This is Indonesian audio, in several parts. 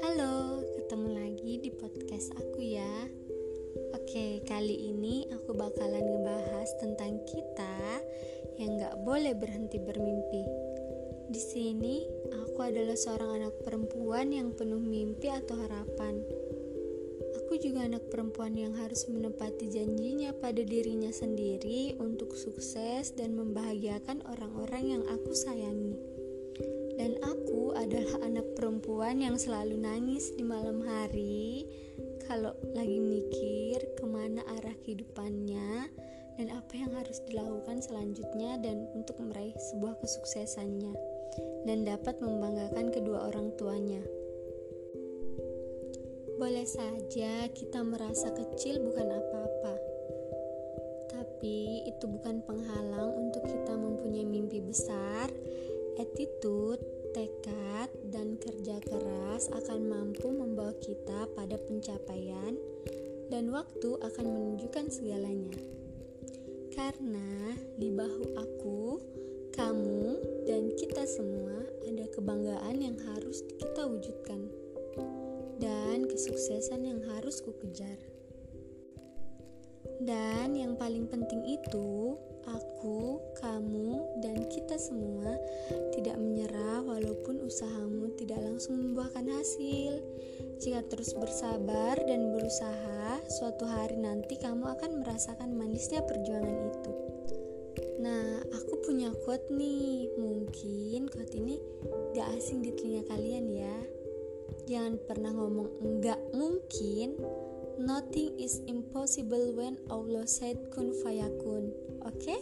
Halo, ketemu lagi di podcast aku ya. Oke, kali ini aku bakalan ngebahas tentang kita yang gak boleh berhenti bermimpi. Di sini, aku adalah seorang anak perempuan yang penuh mimpi atau harapan. Aku juga anak perempuan yang harus menepati janjinya pada dirinya sendiri untuk sukses dan membahagiakan orang-orang yang aku sayangi. Dan aku adalah anak perempuan yang selalu nangis di malam hari kalau lagi mikir ke mana arah kehidupannya dan apa yang harus dilakukan selanjutnya dan untuk meraih sebuah kesuksesannya dan dapat membanggakan kedua saja kita merasa kecil bukan apa-apa, tapi itu bukan penghalang untuk kita mempunyai mimpi besar. Attitude, tekad, dan kerja keras akan mampu membawa kita pada pencapaian, dan waktu akan menunjukkan segalanya. Karena di bahu aku, kamu, dan kita semua ada kebanggaan yang harus kita wujudkan, kesuksesan yang harus kukejar. Dan yang paling penting itu, aku, kamu, dan kita semua tidak menyerah walaupun usahamu tidak langsung membuahkan hasil. Jika terus bersabar dan berusaha, suatu hari nanti kamu akan merasakan manisnya perjuangan itu. Nah, aku punya quote nih. Mungkin quote ini gak asing di telinga kalian ya. Jangan pernah ngomong enggak mungkin Nothing is impossible when Allah said kun fayakun. Oke? Okay?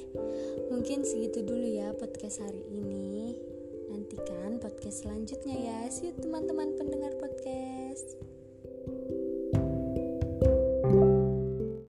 Mungkin segitu dulu ya podcast hari ini. Nantikan podcast selanjutnya ya. See you teman-teman pendengar podcast.